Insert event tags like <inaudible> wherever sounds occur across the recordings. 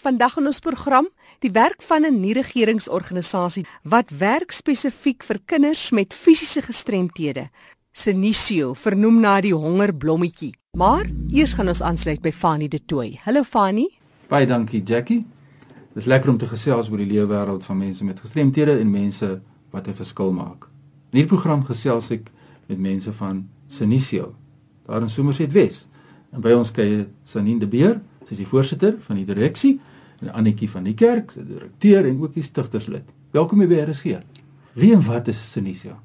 Vandag in ons program, die werk van 'n nie-regeringsorganisasie wat werk spesifiek vir kinders met fisiese gestremthede. Senisio, vernoem na die hongerblommetjie. Maar eers gaan ons aansluit by Fanie De Tooy. Hallo Fanie. Baie dankie Jackie. Dit is lekker om te gesels oor die lewe wêreld van mense met gestremthede en mense wat 'n verskil maak. In hierdie program gesels ek met mense van Senisio, daar in Somerset Wes. En by ons kuier Sanine De Beer, sy is die voorsitter van die direksie Annetjie van die kerk, se direkteur en ook die stigterslid. Welkom by RSG. Wie en wat is Senisio?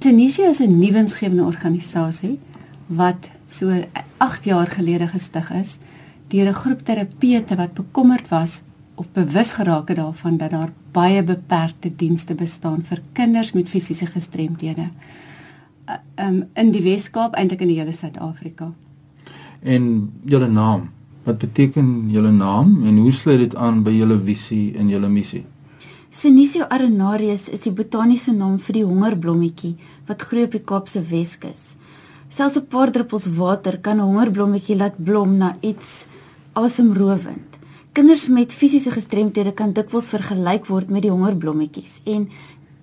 Senisio is 'n nuwensgewende organisasie wat so 8 jaar gelede gestig is deur 'n groep terapeute wat bekommerd was of bewus geraak het daarvan dat daar baie beperkte dienste bestaan vir kinders met fisiese gestremdhede. Um in die Wes-Kaap eintlik in die hele Suid-Afrika. En julle naam Wat beteken julle naam en hoe sluit dit aan by julle visie en julle missie? Senisio arenarius is die botaniese naam vir die hongerblommetjie wat groei op die Kaapse Weskus. Selfs 'n paar druppels water kan 'n hongerblommetjie laat blom na iets asemrowend. Kinders met fisiese gestremthede kan dikwels vergelyk word met die hongerblommetjies en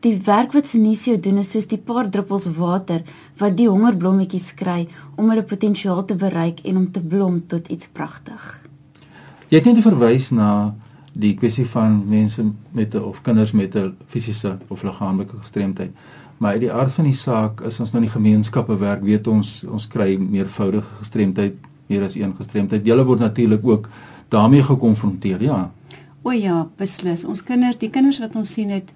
die werk wat Senisio doen is soos die paar druppels water wat die hongerblommetjies kry om hulle potensiaal te bereik en om te blom tot iets pragtig. Jy het net verwys na die kwessie van mense met 'n of kinders met 'n fisiese of liggaamlike gestremdheid. Maar uit die aard van die saak is ons nou in die gemeenskappe werk, weet ons ons kry meervoudige gestremdheid, meer as een gestremdheid. Julle word natuurlik ook daarmee gekonfronteer, ja. O ja, beslis. Ons kinders, die kinders wat ons sien het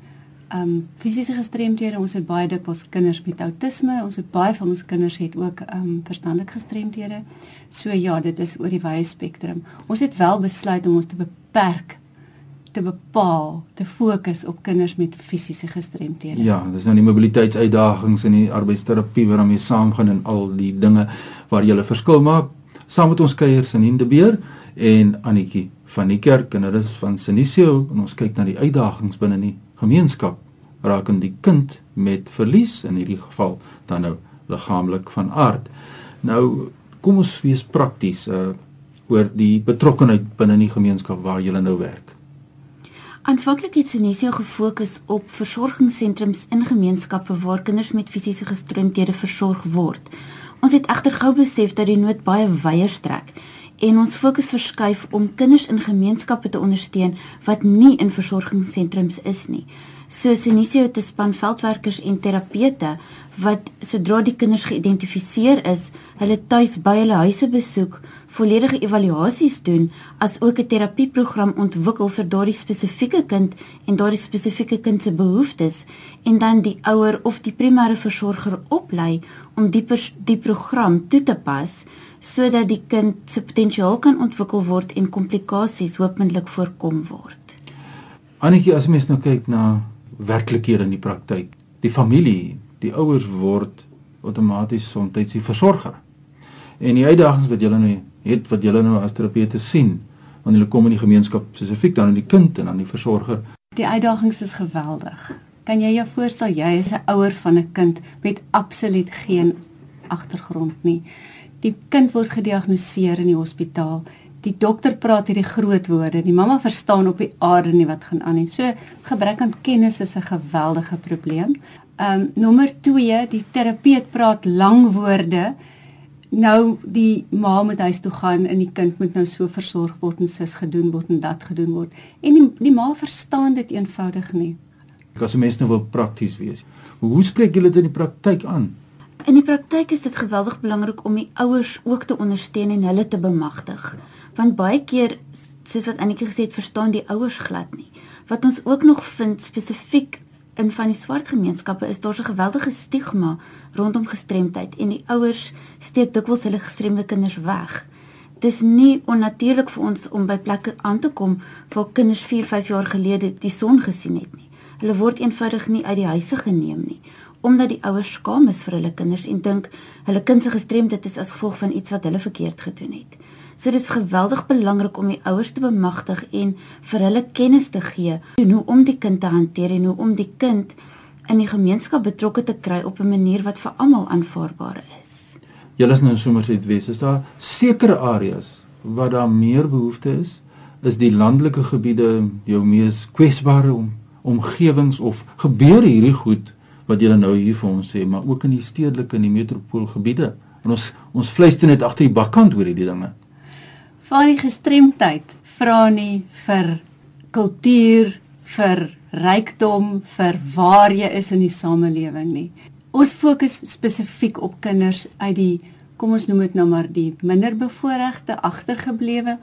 um fisiese gestremdhede. Ons het baie dikwels kinders met outisme. Ons het baie van ons kinders het ook um verstandelike gestremdhede. So ja, dit is oor die wye spektrum. Ons het wel besluit om ons te beperk te bepaal te fokus op kinders met fisiese gestremdhede. Ja, dis nou die mobiliteitsuitdagings in die arbeidsterapie waarmee saamgaan en al die dinge waar jy 'n verskil maak. Saam met ons kuiers in Hindebeer en Annetjie van die kerk en hulle is van Sinisio en ons kyk na die uitdagings binne die gemeenskap rakende die kind met verlies in hierdie geval dan nou liggaamlik van aard. Nou kom ons wees prakties uh oor die betrokkeheid binne die gemeenskap waar jy nou werk. Aanvanklik het Sinisio gefokus op versorgingssentrums in gemeenskappe waar kinders met fisiese gestremdhede versorg word. Ons het egter gou besef dat die nood baie wyer strek en ons fokus verskuif om kinders in gemeenskappe te ondersteun wat nie in versorgingssentrums is nie. So Sinisio het 'n span veldwerkers en terapeute wat sodra die kinders geïdentifiseer is, hulle tuis by hulle huise besoek, volledige evaluasies doen, as ook 'n terapieprogram ontwikkel vir daardie spesifieke kind en daardie spesifieke kind se behoeftes en dan die ouer of die primêre versorger oplei om die die program toe te pas sodat die kind se potensiaal kan ontwikkel word en komplikasies hopelik voorkom word. Annetjie, as mens nou kyk na werklikhede in die praktyk, die familie, die ouers word outomaties soms die versorger. En die uitdagings wat julle nou het wat julle nou as terapeute sien, wanneer hulle kom in die gemeenskap spesifiek dan aan die kind en aan die versorger. Die uitdagings is geweldig. Kan jy jou voorstel jy is 'n ouer van 'n kind met absoluut geen agtergrond nie. Die kind word gediagnoseer in die hospitaal. Die dokter praat hierdie groot woorde. Die mamma verstaan op die aarde nie wat gaan aan nie. So gebrek aan kennis is 'n geweldige probleem. Ehm um, nommer 2, die terapeut praat lang woorde. Nou die ma moet huis toe gaan en die kind moet nou so versorg word en sis gedoen word en dat gedoen word. En die, die ma verstaan dit eenvoudig nie. As 'n mens nou wil prakties wees. Hoe spreek julle dit in die praktyk aan? In die praktyk is dit geweldig belangrik om die ouers ook te ondersteun en hulle te bemagtig. Want baie keer soos wat Annetjie gesê het, verstaan die ouers glad nie. Wat ons ook nog vind spesifiek in van die swart gemeenskappe is daar so 'n geweldige stigma rondom gestremdheid en die ouers steek dikwels hulle gestremde kinders weg. Dis nie onnatuurlik vir ons om by plekke aan te kom waar kinders 4, 5 jaar gelede die son gesien het nie. Hulle word eenvoudig nie uit die huise geneem nie omdat die ouers skaam is vir hulle kinders en dink hulle kind se gestremdheid is as gevolg van iets wat hulle verkeerd gedoen het. So dit is geweldig belangrik om die ouers te bemagtig en vir hulle kennis te gee hoe om die kind te hanteer en hoe om die kind in die gemeenskap betrokke te kry op 'n manier wat vir almal aanvaarbaar is. Julle is nou sommer net wees, is daar sekere areas waar daar meer behoefte is is die landelike gebiede jou mees kwesbare om, omgewings of gebeur hierdie goed wat julle nou hier vir ons sê, maar ook in die stedelike en die metropoolgebiede. En ons ons vleis toe net agter die bakkant oor hierdie dinge. Van die gestremdheid vra nie vir kultuur, vir rykdom, vir waar jy is in die samelewing nie. Ons fokus spesifiek op kinders uit die kom ons noem dit nou maar die minderbevoorregte, agtergeblewe,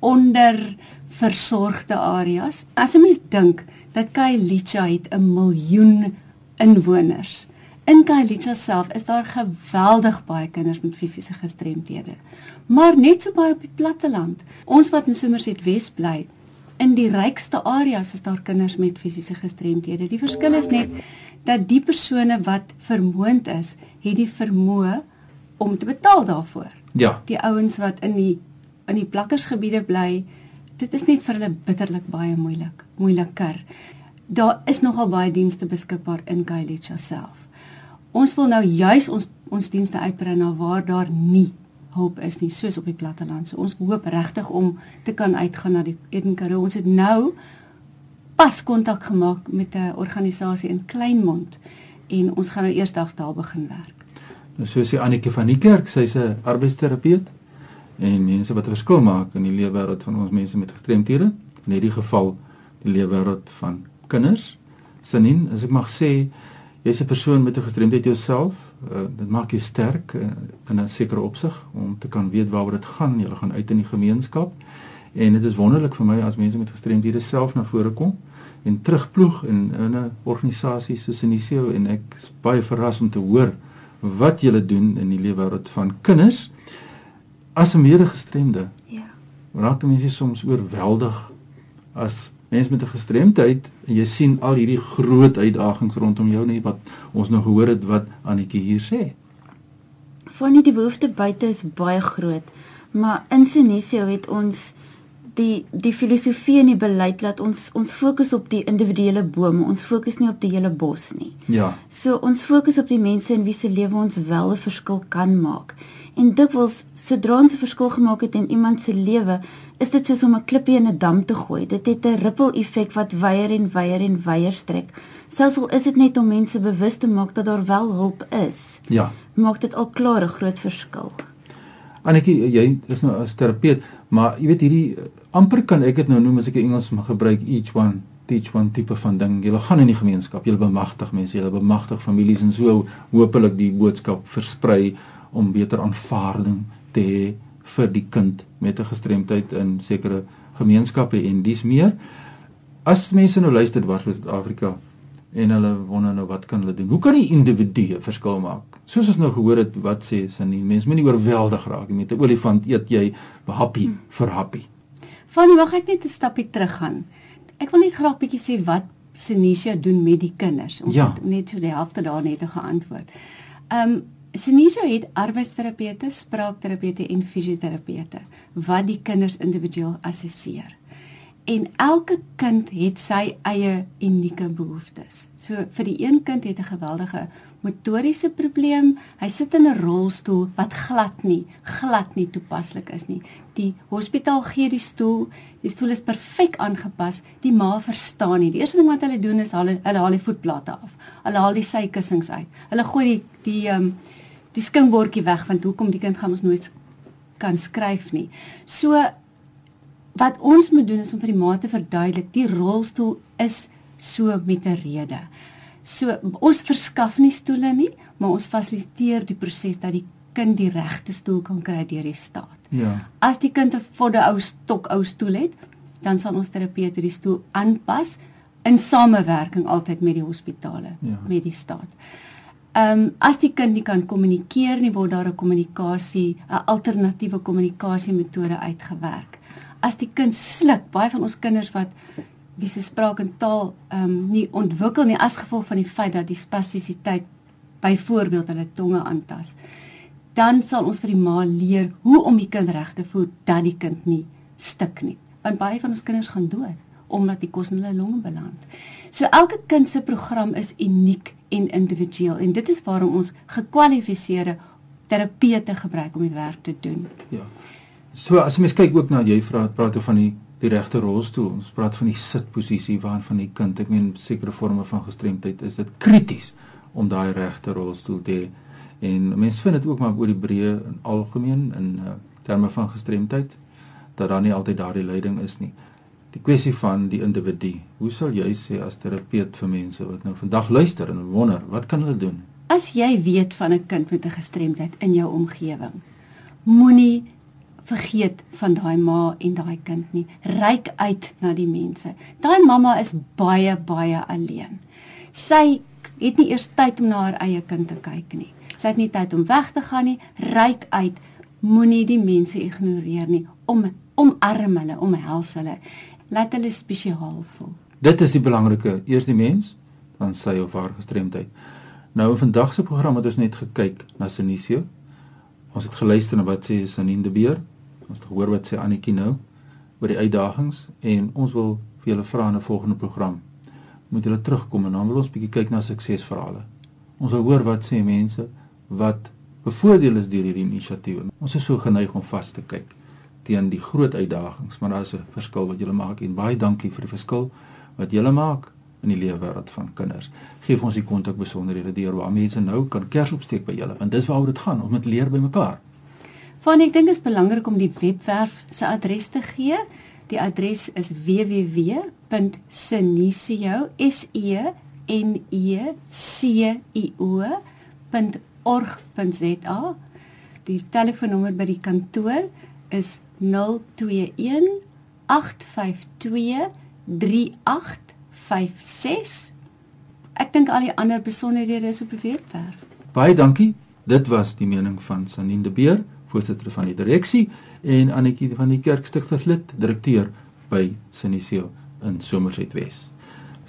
onderversorgde areas. As 'n mens dink dat Kailicha het 'n miljoen inwoners. In Kailicha self is daar geweldig baie kinders met fisiese gestremthede. Maar net so baie op die platteland. Ons wat in Somerset Wes bly, in die rykste areas is daar kinders met fisiese gestremthede. Die verskil is net dat die persone wat vermoond is, het die vermoë om te betaal daarvoor. Ja. Die ouens wat in die in die plakkersgebiede bly, dit is net vir hulle bitterlik baie moeilik, moeiliker. Daar is nogal baie dienste beskikbaar in Kailicha self. Ons wil nou juis ons ons dienste uitbrei na waar daar nie hulp is nie, soos op die platteland. So ons hoop regtig om te kan uitgaan na die Edenkaroo. Ons het nou pas kontak gemaak met 'n organisasie in Kleinmond en ons gaan nou eersdags daar begin werk. Nou so sê Annetjie van die kerk, sy's 'n arbeidsterapeut en mense wat 'n verskil maak in die lewenswêreld van ons mense met gestremthede, in hierdie geval die lewenswêreld van kinders. Sanin, as ek mag sê, jy's 'n persoon met 'n gestremdheid jouself. Uh, dit maak jou sterk uh, in 'n sekere opsig om te kan weet waaroor dit gaan. Jy gaan uit in die gemeenskap. En dit is wonderlik vir my as mense met gestremdhede self na vore kom en terugploeg in in 'n organisasie soos Inisio en ek is baie verras om te hoor wat julle doen in die lewenswêreld van kinders as 'n medegestremde. Ja. Raak mense soms oorweldig as mense met 'n gestremdheid en jy sien al hierdie groot uitdagings rondom jou net wat ons nou gehoor het wat Annetjie hier sê. Van die behoefte buite is baie groot, maar in Sinisio het ons die die filosofie en die beleid laat ons ons fokus op die individuele bome, ons fokus nie op die hele bos nie. Ja. So ons fokus op die mense in wie se lewe ons wel 'n verskil kan maak. En dikwels sodra ons 'n verskil gemaak het in iemand se lewe, is dit soos om 'n klippie in 'n dam te gooi. Dit het 'n ripple effek wat weier en weier en weier strek. Selfs al is dit net om mense bewus te maak dat daar wel hulp is. Ja. Maak dit al klaar 'n groot verskil. Annetjie, jy is nou as terapeut, maar jy weet hierdie amper kan ek dit nou noem as ek Engels mag gebruik each one teach one tipe van ding. Jy gaan in die gemeenskap, jy bemagtig mense, jy bemagtig families en so hopelik die boodskap versprei om beter aanvaarding te hê vir die kind met 'n gestremdheid in sekere gemeenskappe en dis meer. As mense nou luister waar in Suid-Afrika en hulle wonder nou wat kan hulle doen? Hoe kan die individu verskil maak? Soos ons nou gehoor het wat sê sin nie. Mense moenie oorweldig raak nie. Met 'n olifant eet jy happie hmm. vir happie. Van mag ek net 'n stapie teruggaan. Ek wil net graag bietjie sê wat Sinisha doen met die kinders. Ons ja. het net so die helfte daar net geantwoord. Ehm um, Sinisha het arbeidsterapeute, spraakterapeute en fisioterapeute wat die kinders individueel assesseer. En elke kind het sy eie unieke behoeftes. So vir die een kind het 'n geweldige motoriese probleem. Hy sit in 'n rolstoel wat glad nie, glad nie toepaslik is nie. Die hospitaal gee die stoel, die stoel is perfek aangepas. Die ma verstaan nie. Die eerste ding wat hulle doen is hulle hulle haal die voetplate af. Hulle haal die sykussings uit. Hulle gooi die die ehm um, die skinkbordjie weg want hoekom die kind gaan ons nooit kan skryf nie. So wat ons moet doen is om vir die ma te verduidelik die rolstoel is so met 'n rede. So ons verskaf nie stoele nie, maar ons fasiliteer die proses dat die kind die regte stoel kan kry deur die staat. Ja. As die kind 'n vodde ou stok ou stoel het, dan sal ons terapeut die stoel aanpas in samewerking altyd met die hospitale, ja. met die staat. Ehm um, as die kind nie kan kommunikeer nie, word daar 'n kommunikasie, 'n alternatiewe kommunikasiemetode uitgewerk. As die kind sluk, baie van ons kinders wat wie se spraak en taal ehm um, nie ontwikkel nie as gevolg van die feit dat die spastisiteit byvoorbeeld hulle tonge aantas, dan sal ons vir die ma leer hoe om die kind reg te voer dat die kind nie stik nie. Want baie van ons kinders gaan dood omdat die kos in hulle longe beland. So elke kind se program is uniek en individueel en dit is waarom ons gekwalifiseerde terapeute gebruik om die werk te doen. Ja. So as jy mens kyk ook na jy vra praat oor van die die regte rolstoel. Ons praat van die sitposisie waarvan van die kind, ek meen sekere forme van gestremdheid is dit krities om daai regte rolstoel te hê. En mense vind dit ook maar oor die breë in algemeen in uh, terme van gestremdheid dat daar nie altyd daardie leiding is nie. Die kwessie van die individu. Hoe sal jy sê as terapeut vir mense wat nou vandag luister en wonder, wat kan hulle doen? As jy weet van 'n kind met 'n gestremdheid in jou omgewing, moenie vergeet van daai ma en daai kind nie. Ryk uit na die mense. Daai mamma is baie baie alleen. Sy het nie eers tyd om na haar eie kind te kyk nie. Sy het nie tyd om weg te gaan nie. Ryk uit. Moenie die mense ignoreer nie. Om omarm hulle, omhels hulle. Laat hulle spesiaal voel. Dit is die belangrike. Eers die mens, dan sy of haar gestremdheid. Nou in vandag se program het ons net gekyk na Sinisio. Ons het geluister na wat sê Sanine de Beer. Ons het gehoor wat sê Annetjie nou oor die uitdagings en ons wil vir julle vra in 'n volgende program moet julle terugkom en dan wil ons bietjie kyk na suksesverhale. Ons wil hoor wat sê mense wat bevoordeel is deur hierdie inisiatief. Ons is so geneig om vas te kyk teen die groot uitdagings, maar daar is 'n verskil wat julle maak en baie dankie vir die verskil wat julle maak in die lewe wêreld van kinders. Geef ons die kontak besonderhede deur waar mense nou kan kers opsteek by julle, want dis waaroor dit gaan, om met leer by mekaar. Van ek dink is belangrik om die webwerf se adres te gee. Die adres is www.senisio.org.za. Die telefoonnommer by die kantoor is 021 852 3856. Ek dink al die ander besonderhede is op die webwerf. Baie dankie. Dit was die mening van Sanine de Beer, voorsitter van die direksie en Annetjie van die Kerkstigterslid, direkteur by Sinisio in Somerset Wes.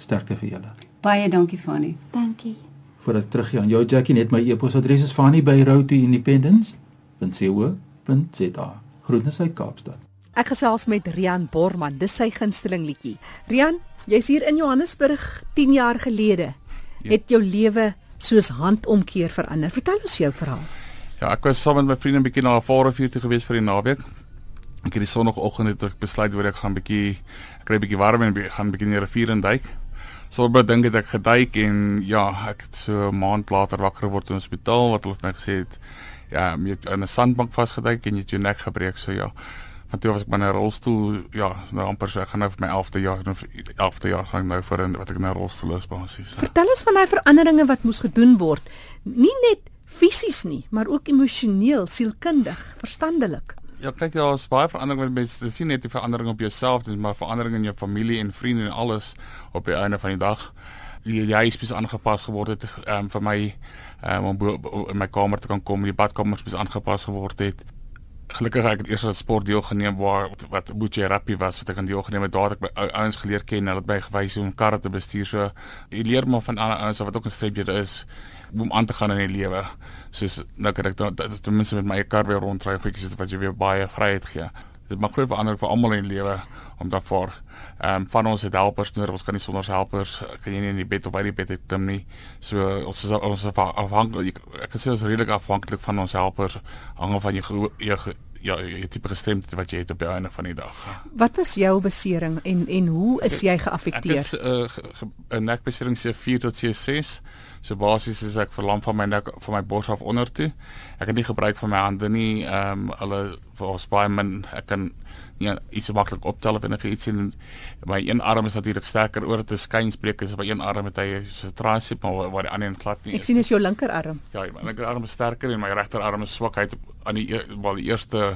Sterkte vir julle. Baie dankie Fanny. Dankie. Voordat ek teruggaan, jou Jackie net my e-posadres is fanny@roadtoindependence.co.za. Groetens uit Kaapstad. Ek gesels met Rian Borman, dis sy gunsteling liedjie. Rian, jy's hier in Johannesburg 10 jaar gelede. Ja. Het jou lewe soos handomkeer verander. Vertel ons jou verhaal. Ja, ek was saam met my vriende 'n bietjie na 'n varevuur toe gewees vir die naweek. Ek het die sonoggend het ek besluit waar ek gaan bietjie ek kry bietjie warm en gaan bietjie in die rivier en duik. So baie dink ek geduik en ja, ek het so 'n maand later wakker geword in die hospitaal wat hulle vir my gesê het ja, jy het in 'n sandbank vasgeduik en jy het jou nek gebreek so ja. Want toe was ek maar in 'n rolstoel, ja, nou amper so ek gaan nou vir my 11de jaar nou 11de jaar gaan nou vir 'n wat ek in 'n rolstoel is basies. Vertel ons van daai veranderinge wat moes gedoen word. Nie net fisies nie, maar ook emosioneel, sielkundig, verstandelik. Ja, kyk jy, daar's baie verandering met mense. Nie net die verandering op jouself, dis maar verandering in jou familie en vriende en alles op die einde van die dag. Die jy spesiaal aangepas geword het um, vir my um, om in my kamer te kan kom, die badkamer spesiaal aangepas geword het. Gelukkig ek het eers aan sport deelgeneem waar wat Boetje Rappie was wat ek aan deelgeneem het daar het ek by ouens geleer ken hulle het my gewys hoe om karre te bestuur so jy leer maar van ander ouens wat ook 'n streepjie is om aan te gaan in die lewe. Soos nou kan ek ten minste met my kar weer rondry, goedjies wat jy weer baie vryheid gee. Dit maak groot verandering vir almal in die lewe om daarvoor. Ehm um, van ons het helpers nodig, ons kan nie sonder helpers kan jy nie in die bed of uit die bed het klim nie. So ons is ons is afhanklik ek kan sê ons is redelik afhanklik van ons helpers hang af van jou jou ja, jy tipe gestremdheid wat jy het op die einde van die dag. Wat was jou besering en en hoe is jy geaffekteer? Ek is 'n uh, nekbesering C4 tot C6. So basies is ek verlam van my nek van my bors af onder toe. Ek het nie gebruik van my hande nie. Ehm um, hulle was baie min. Ek kan nie iets maklik optel of enige iets in my een arm is natuurlik sterker oor te skynspreek is by een arm met hy so tricep maar waar die ander een glad nie. Ek sien is jou linkerarm. Ja, my linkerarm is sterker en my regterarm is swakheid aan die wel die eerste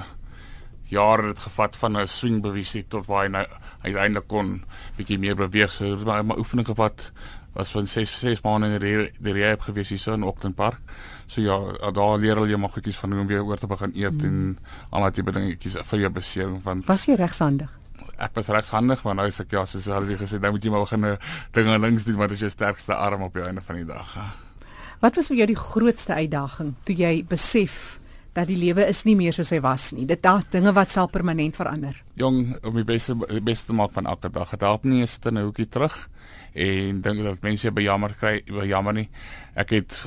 jare het gevat van 'n swing bewisie tot waar hy nou uiteindelik kon bietjie meer beweeg. So maar 'n oefening gevat was van 6 6 maande in die die rehab gewees hier so in Auckland Park. So ja, daar leer hulle jy mag goedjies van hoe om weer oor te begin eet mm. en al daai tipe dingetjies vir jou besering van Was jy regshandig? Ek was regshandig, maar nou is ek ja, soos hulle gesê, nou moet jy maar begin dinge links doen want dit is jou sterkste arm op die einde van die dag. Wat was vir jou die grootste uitdaging toe jy besef dat die lewe is nie meer soos hy was nie. Dit daar dinge wat sal permanent verander. Jong, om die beste die beste maak van elke dag. Dit help nie eens te 'n hoekie terug en dink dat mense bejammer kry, bejammer nie. Ek het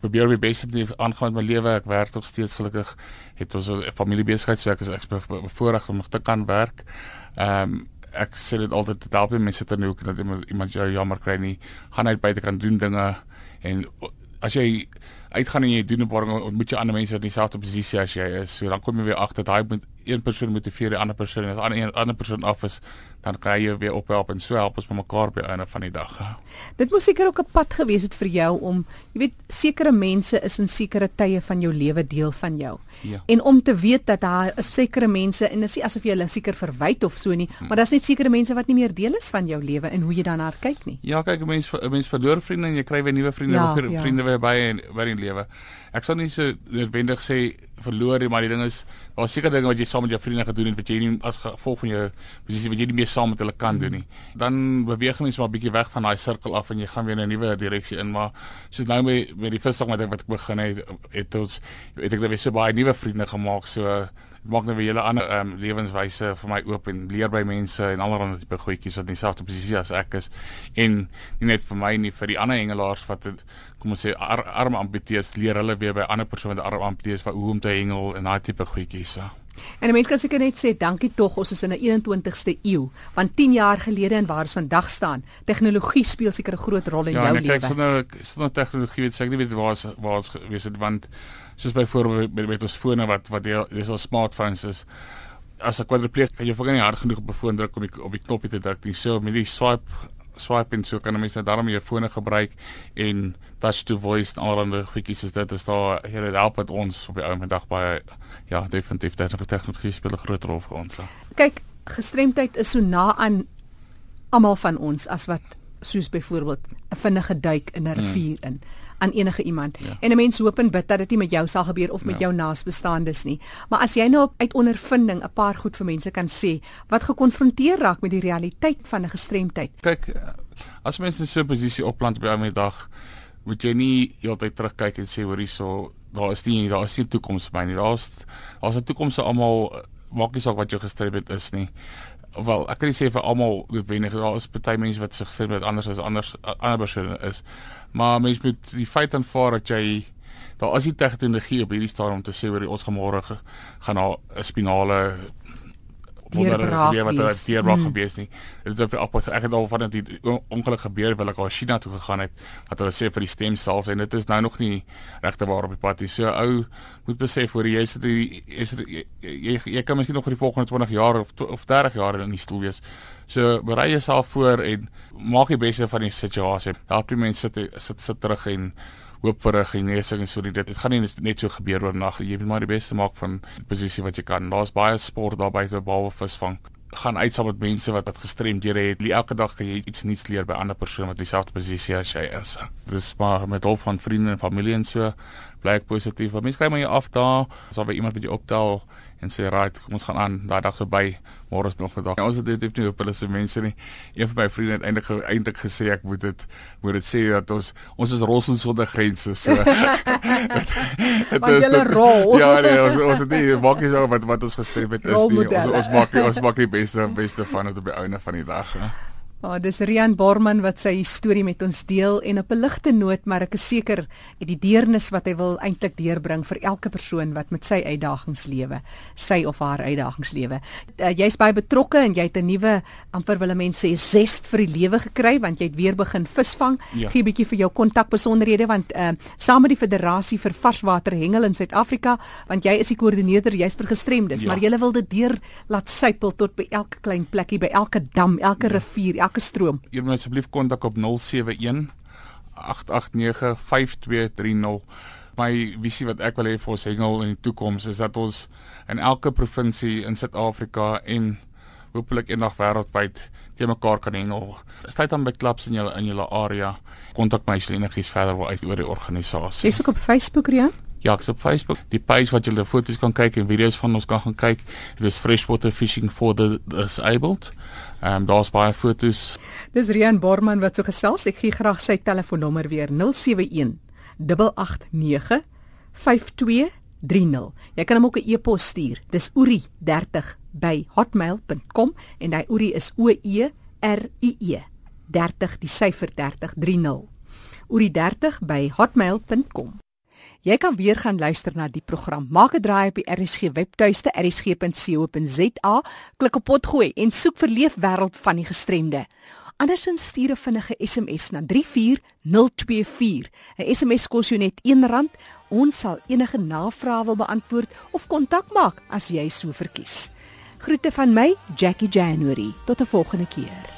probeer my bes op die aangaan met my lewe. Ek werk nog steeds gelukkig. Het ons 'n familiebesigheid, so ek is ek bevoorreg om nog te kan werk. Ehm um, ek sê dit altyd te help mense te nou dat iemand, iemand jou jammer kry nie. Gaan uit buite kan doen dinge en as jy uitgaan en jy doen 'n paar ontmoet jy ander mense in dieselfde posisie as jy is. So dan kom jy weer agter daai moet een persoon motiveer die ander persoon en as ander een ander persoon af is, dan kry jy weer ophelp en so help ons mekaar by einde van die dag. Dit moes seker ook 'n pad gewees het vir jou om, jy weet, sekere mense is in sekere tye van jou lewe deel van jou. Ja. En om te weet dat daar is sekere mense en dit is nie asof jy hulle seker verwyd of so nie, hmm. maar daar's net sekere mense wat nie meer deel is van jou lewe en hoe jy daarna kyk nie. Ja, kyk, 'n mens 'n mens verloor vriende en jy kry weer nuwe vriende, ja, ja. vriende weer by in by in lewe. Ek sal nie so noodwendig sê verloor nie, maar die ding is daar's seker dinge wat jy saam met jou vriende gedoen het wat jy nie as gevolg van jou posisie wat jy nie meer saam met hulle kan doen nie. Dan beweeg mens maar 'n bietjie weg van daai sirkel af en jy gaan weer in 'n nuwe direksie in, maar soos nou met met die visdag wat ek begin het, het ons het ek net weer so baie nuwe vriende gemaak so maak nou weer hele ander um, lewenswyse vir my oop en leer by mense en allerlei tipe goedjies wat in dieselfde posisie as ek is en nie net vir my nie vir die ander hengelaars wat het, kom ons sê ar, arm amputees leer hulle weer by ander persone wat arm amputees wat hoe om te hengel en daai tipe goedjies so. En 'n mens kan seker net sê dankie tog ons is in 'n 21ste eeu want 10 jaar gelede en waar ons vandag staan tegnologie speel seker 'n groot rol in ja, jou lewe. Ja, kyk sonder sonder tegnologie weet ek nie weet waar ons waar ons wees het want soos byvoorbeeld met, met ons fone wat wat dis al smartphones is as 'n kwadripleeg kan jy vir nie hard genoeg op 'n foon druk om die op die knoppie te druk nie so met die swipe swipe en so kan 'n mens net daarmee jou fone gebruik en touch to voice en allerlei goedjies is dit is daar hier het help met ons op die ou middag baie ja definitief dit het tegnologie speel 'n groot rol vir ons. So. Kyk, gestremdheid is so na aan almal van ons as wat soos byvoorbeeld 'n vinnige duik in 'n hmm. rivier in aan enige iemand. Ja. En 'n mens hoop en bid dat dit nie met jou sal gebeur of met ja. jou naasbestaandes nie. Maar as jy nou uit ondervinding 'n paar goed vir mense kan sê wat gekonfronteer raak met die realiteit van 'n gestremdheid. Kyk, as mense in so 'n posisie opland by 'n dag, moet jy nie heeltyd terugkyk en sê hoor hierso, daar is nie daar is nie toekoms vir my nie. Daar's daar's 'n toekoms vir almal maak nie saak wat jou gestremdheid is nie wel ek kan nie sê vir almal noodwendig daar is party mense wat sig sê met anders as anders ander persone is maar mense moet die feit aanvaar dat jy daar is nie tegnologie op hierdie stadium om te sê oor ons gemôre gaan na 'n spinale deurbraak wat wat deurbraak hmm. gebeur nie. Dit is of op ek het al van dit ongeluk gebeur wil ek al China toe gegaan het wat hulle sê vir die stemsels en dit is nou nog nie regte waar op die pad is. So ou moet besef hoor jy sit is jy, jy, jy kan miskien nog vir die volgende 20 jaar of of 30 jaar in die stoel wees. So berei jouself voor en maak die beste van die situasie. Help die mense sit sit sit terug en hoop vir 'n genesing en so dit dit gaan nie net so gebeur oornag jy moet maar die beste maak van die posisie wat jy kan. Daar's baie sport daar buite behalwe visvang. Gaan uit saam met mense wat wat gestremdhede het. Elke dag kan jy iets nuuts leer by ander persone wat dieselfde posisie as jy is. Dis maar met hulp van vriende en familie en so bly ek positief. Want mense kry maar jy af daar as daar iemand wat jy optel en sê right kom ons gaan aan. Daai dag verby môre is nog 'n dag. Ja, ons het dit nie op hulle se mense nie. Een van my vriende het eintlik eintlik gesê ek moet dit moet dit sê dat ons ons is rossens sonder grense. So. <laughs> <laughs> Maar julle rol. <laughs> Ja, nee, ons ons het nie maak nie so wat wat ons gestrem het is nie. Ons ons maak ons maak die beste beste van dit op die einde van die dag. Ja. Oh, dis Rian Borman wat sy storie met ons deel en op 'n ligte noot, maar ek is seker die deernis wat hy wil eintlik deurbring vir elke persoon wat met sy uitdagings lewe, sy of haar uitdagings lewe. Uh, Jy's baie betrokke en jy het 'n nuwe amper wil mense sê zest vir die lewe gekry want jy het weer begin visvang. Ja. Gee 'n bietjie vir jou kontakbesonderhede want uh, saam met die Federasie vir Varswater Hengel in Suid-Afrika, want jy is die koördineerder jy's vir gestremdes, ja. maar jy wil dit deur laat sypel tot by elke klein plekkie, by elke dam, elke ja. rivier, elke stroom. Jy moet asseblief kontak op 071 889 5230. My visie wat ek wil hê vir ons hengel in die toekoms is dat ons in elke provinsie in Suid-Afrika en hopelik eendag wêreldwyd te mekaar kan hengel. Staat dan by klubs in julle in julle area. Kontak my as jy enigiets verder wil uit oor die organisasie. Jy's ook op Facebook, Rian? Ja, ek's op Facebook. Die page wat julle foto's kan kyk en video's van ons kan gaan kyk, dit is Freshwater Fishing for the Disabled. Ehm um, daar's baie foto's. Dis Rian Borman wat so gesels. Ek gee graag sy telefoonnommer weer 071 889 5230. Jy kan hom ook 'n e-pos stuur. Dis uri30@hotmail.com en daai uri is o e r i e 30 die syfer 3030. uri30@hotmail.com Jy kan weer gaan luister na die program. Maak 'n draai op die RSG webtuiste rsg.co.za, klik op potgooi en soek vir Leefwêreld van die Gestremde. Andersins stuur 'n vinnige SMS na 34024. 'n SMS kos jou net R1. Ons sal enige navrae wil beantwoord of kontak maak as jy so verkies. Groete van my, Jackie January. Tot 'n volgende keer.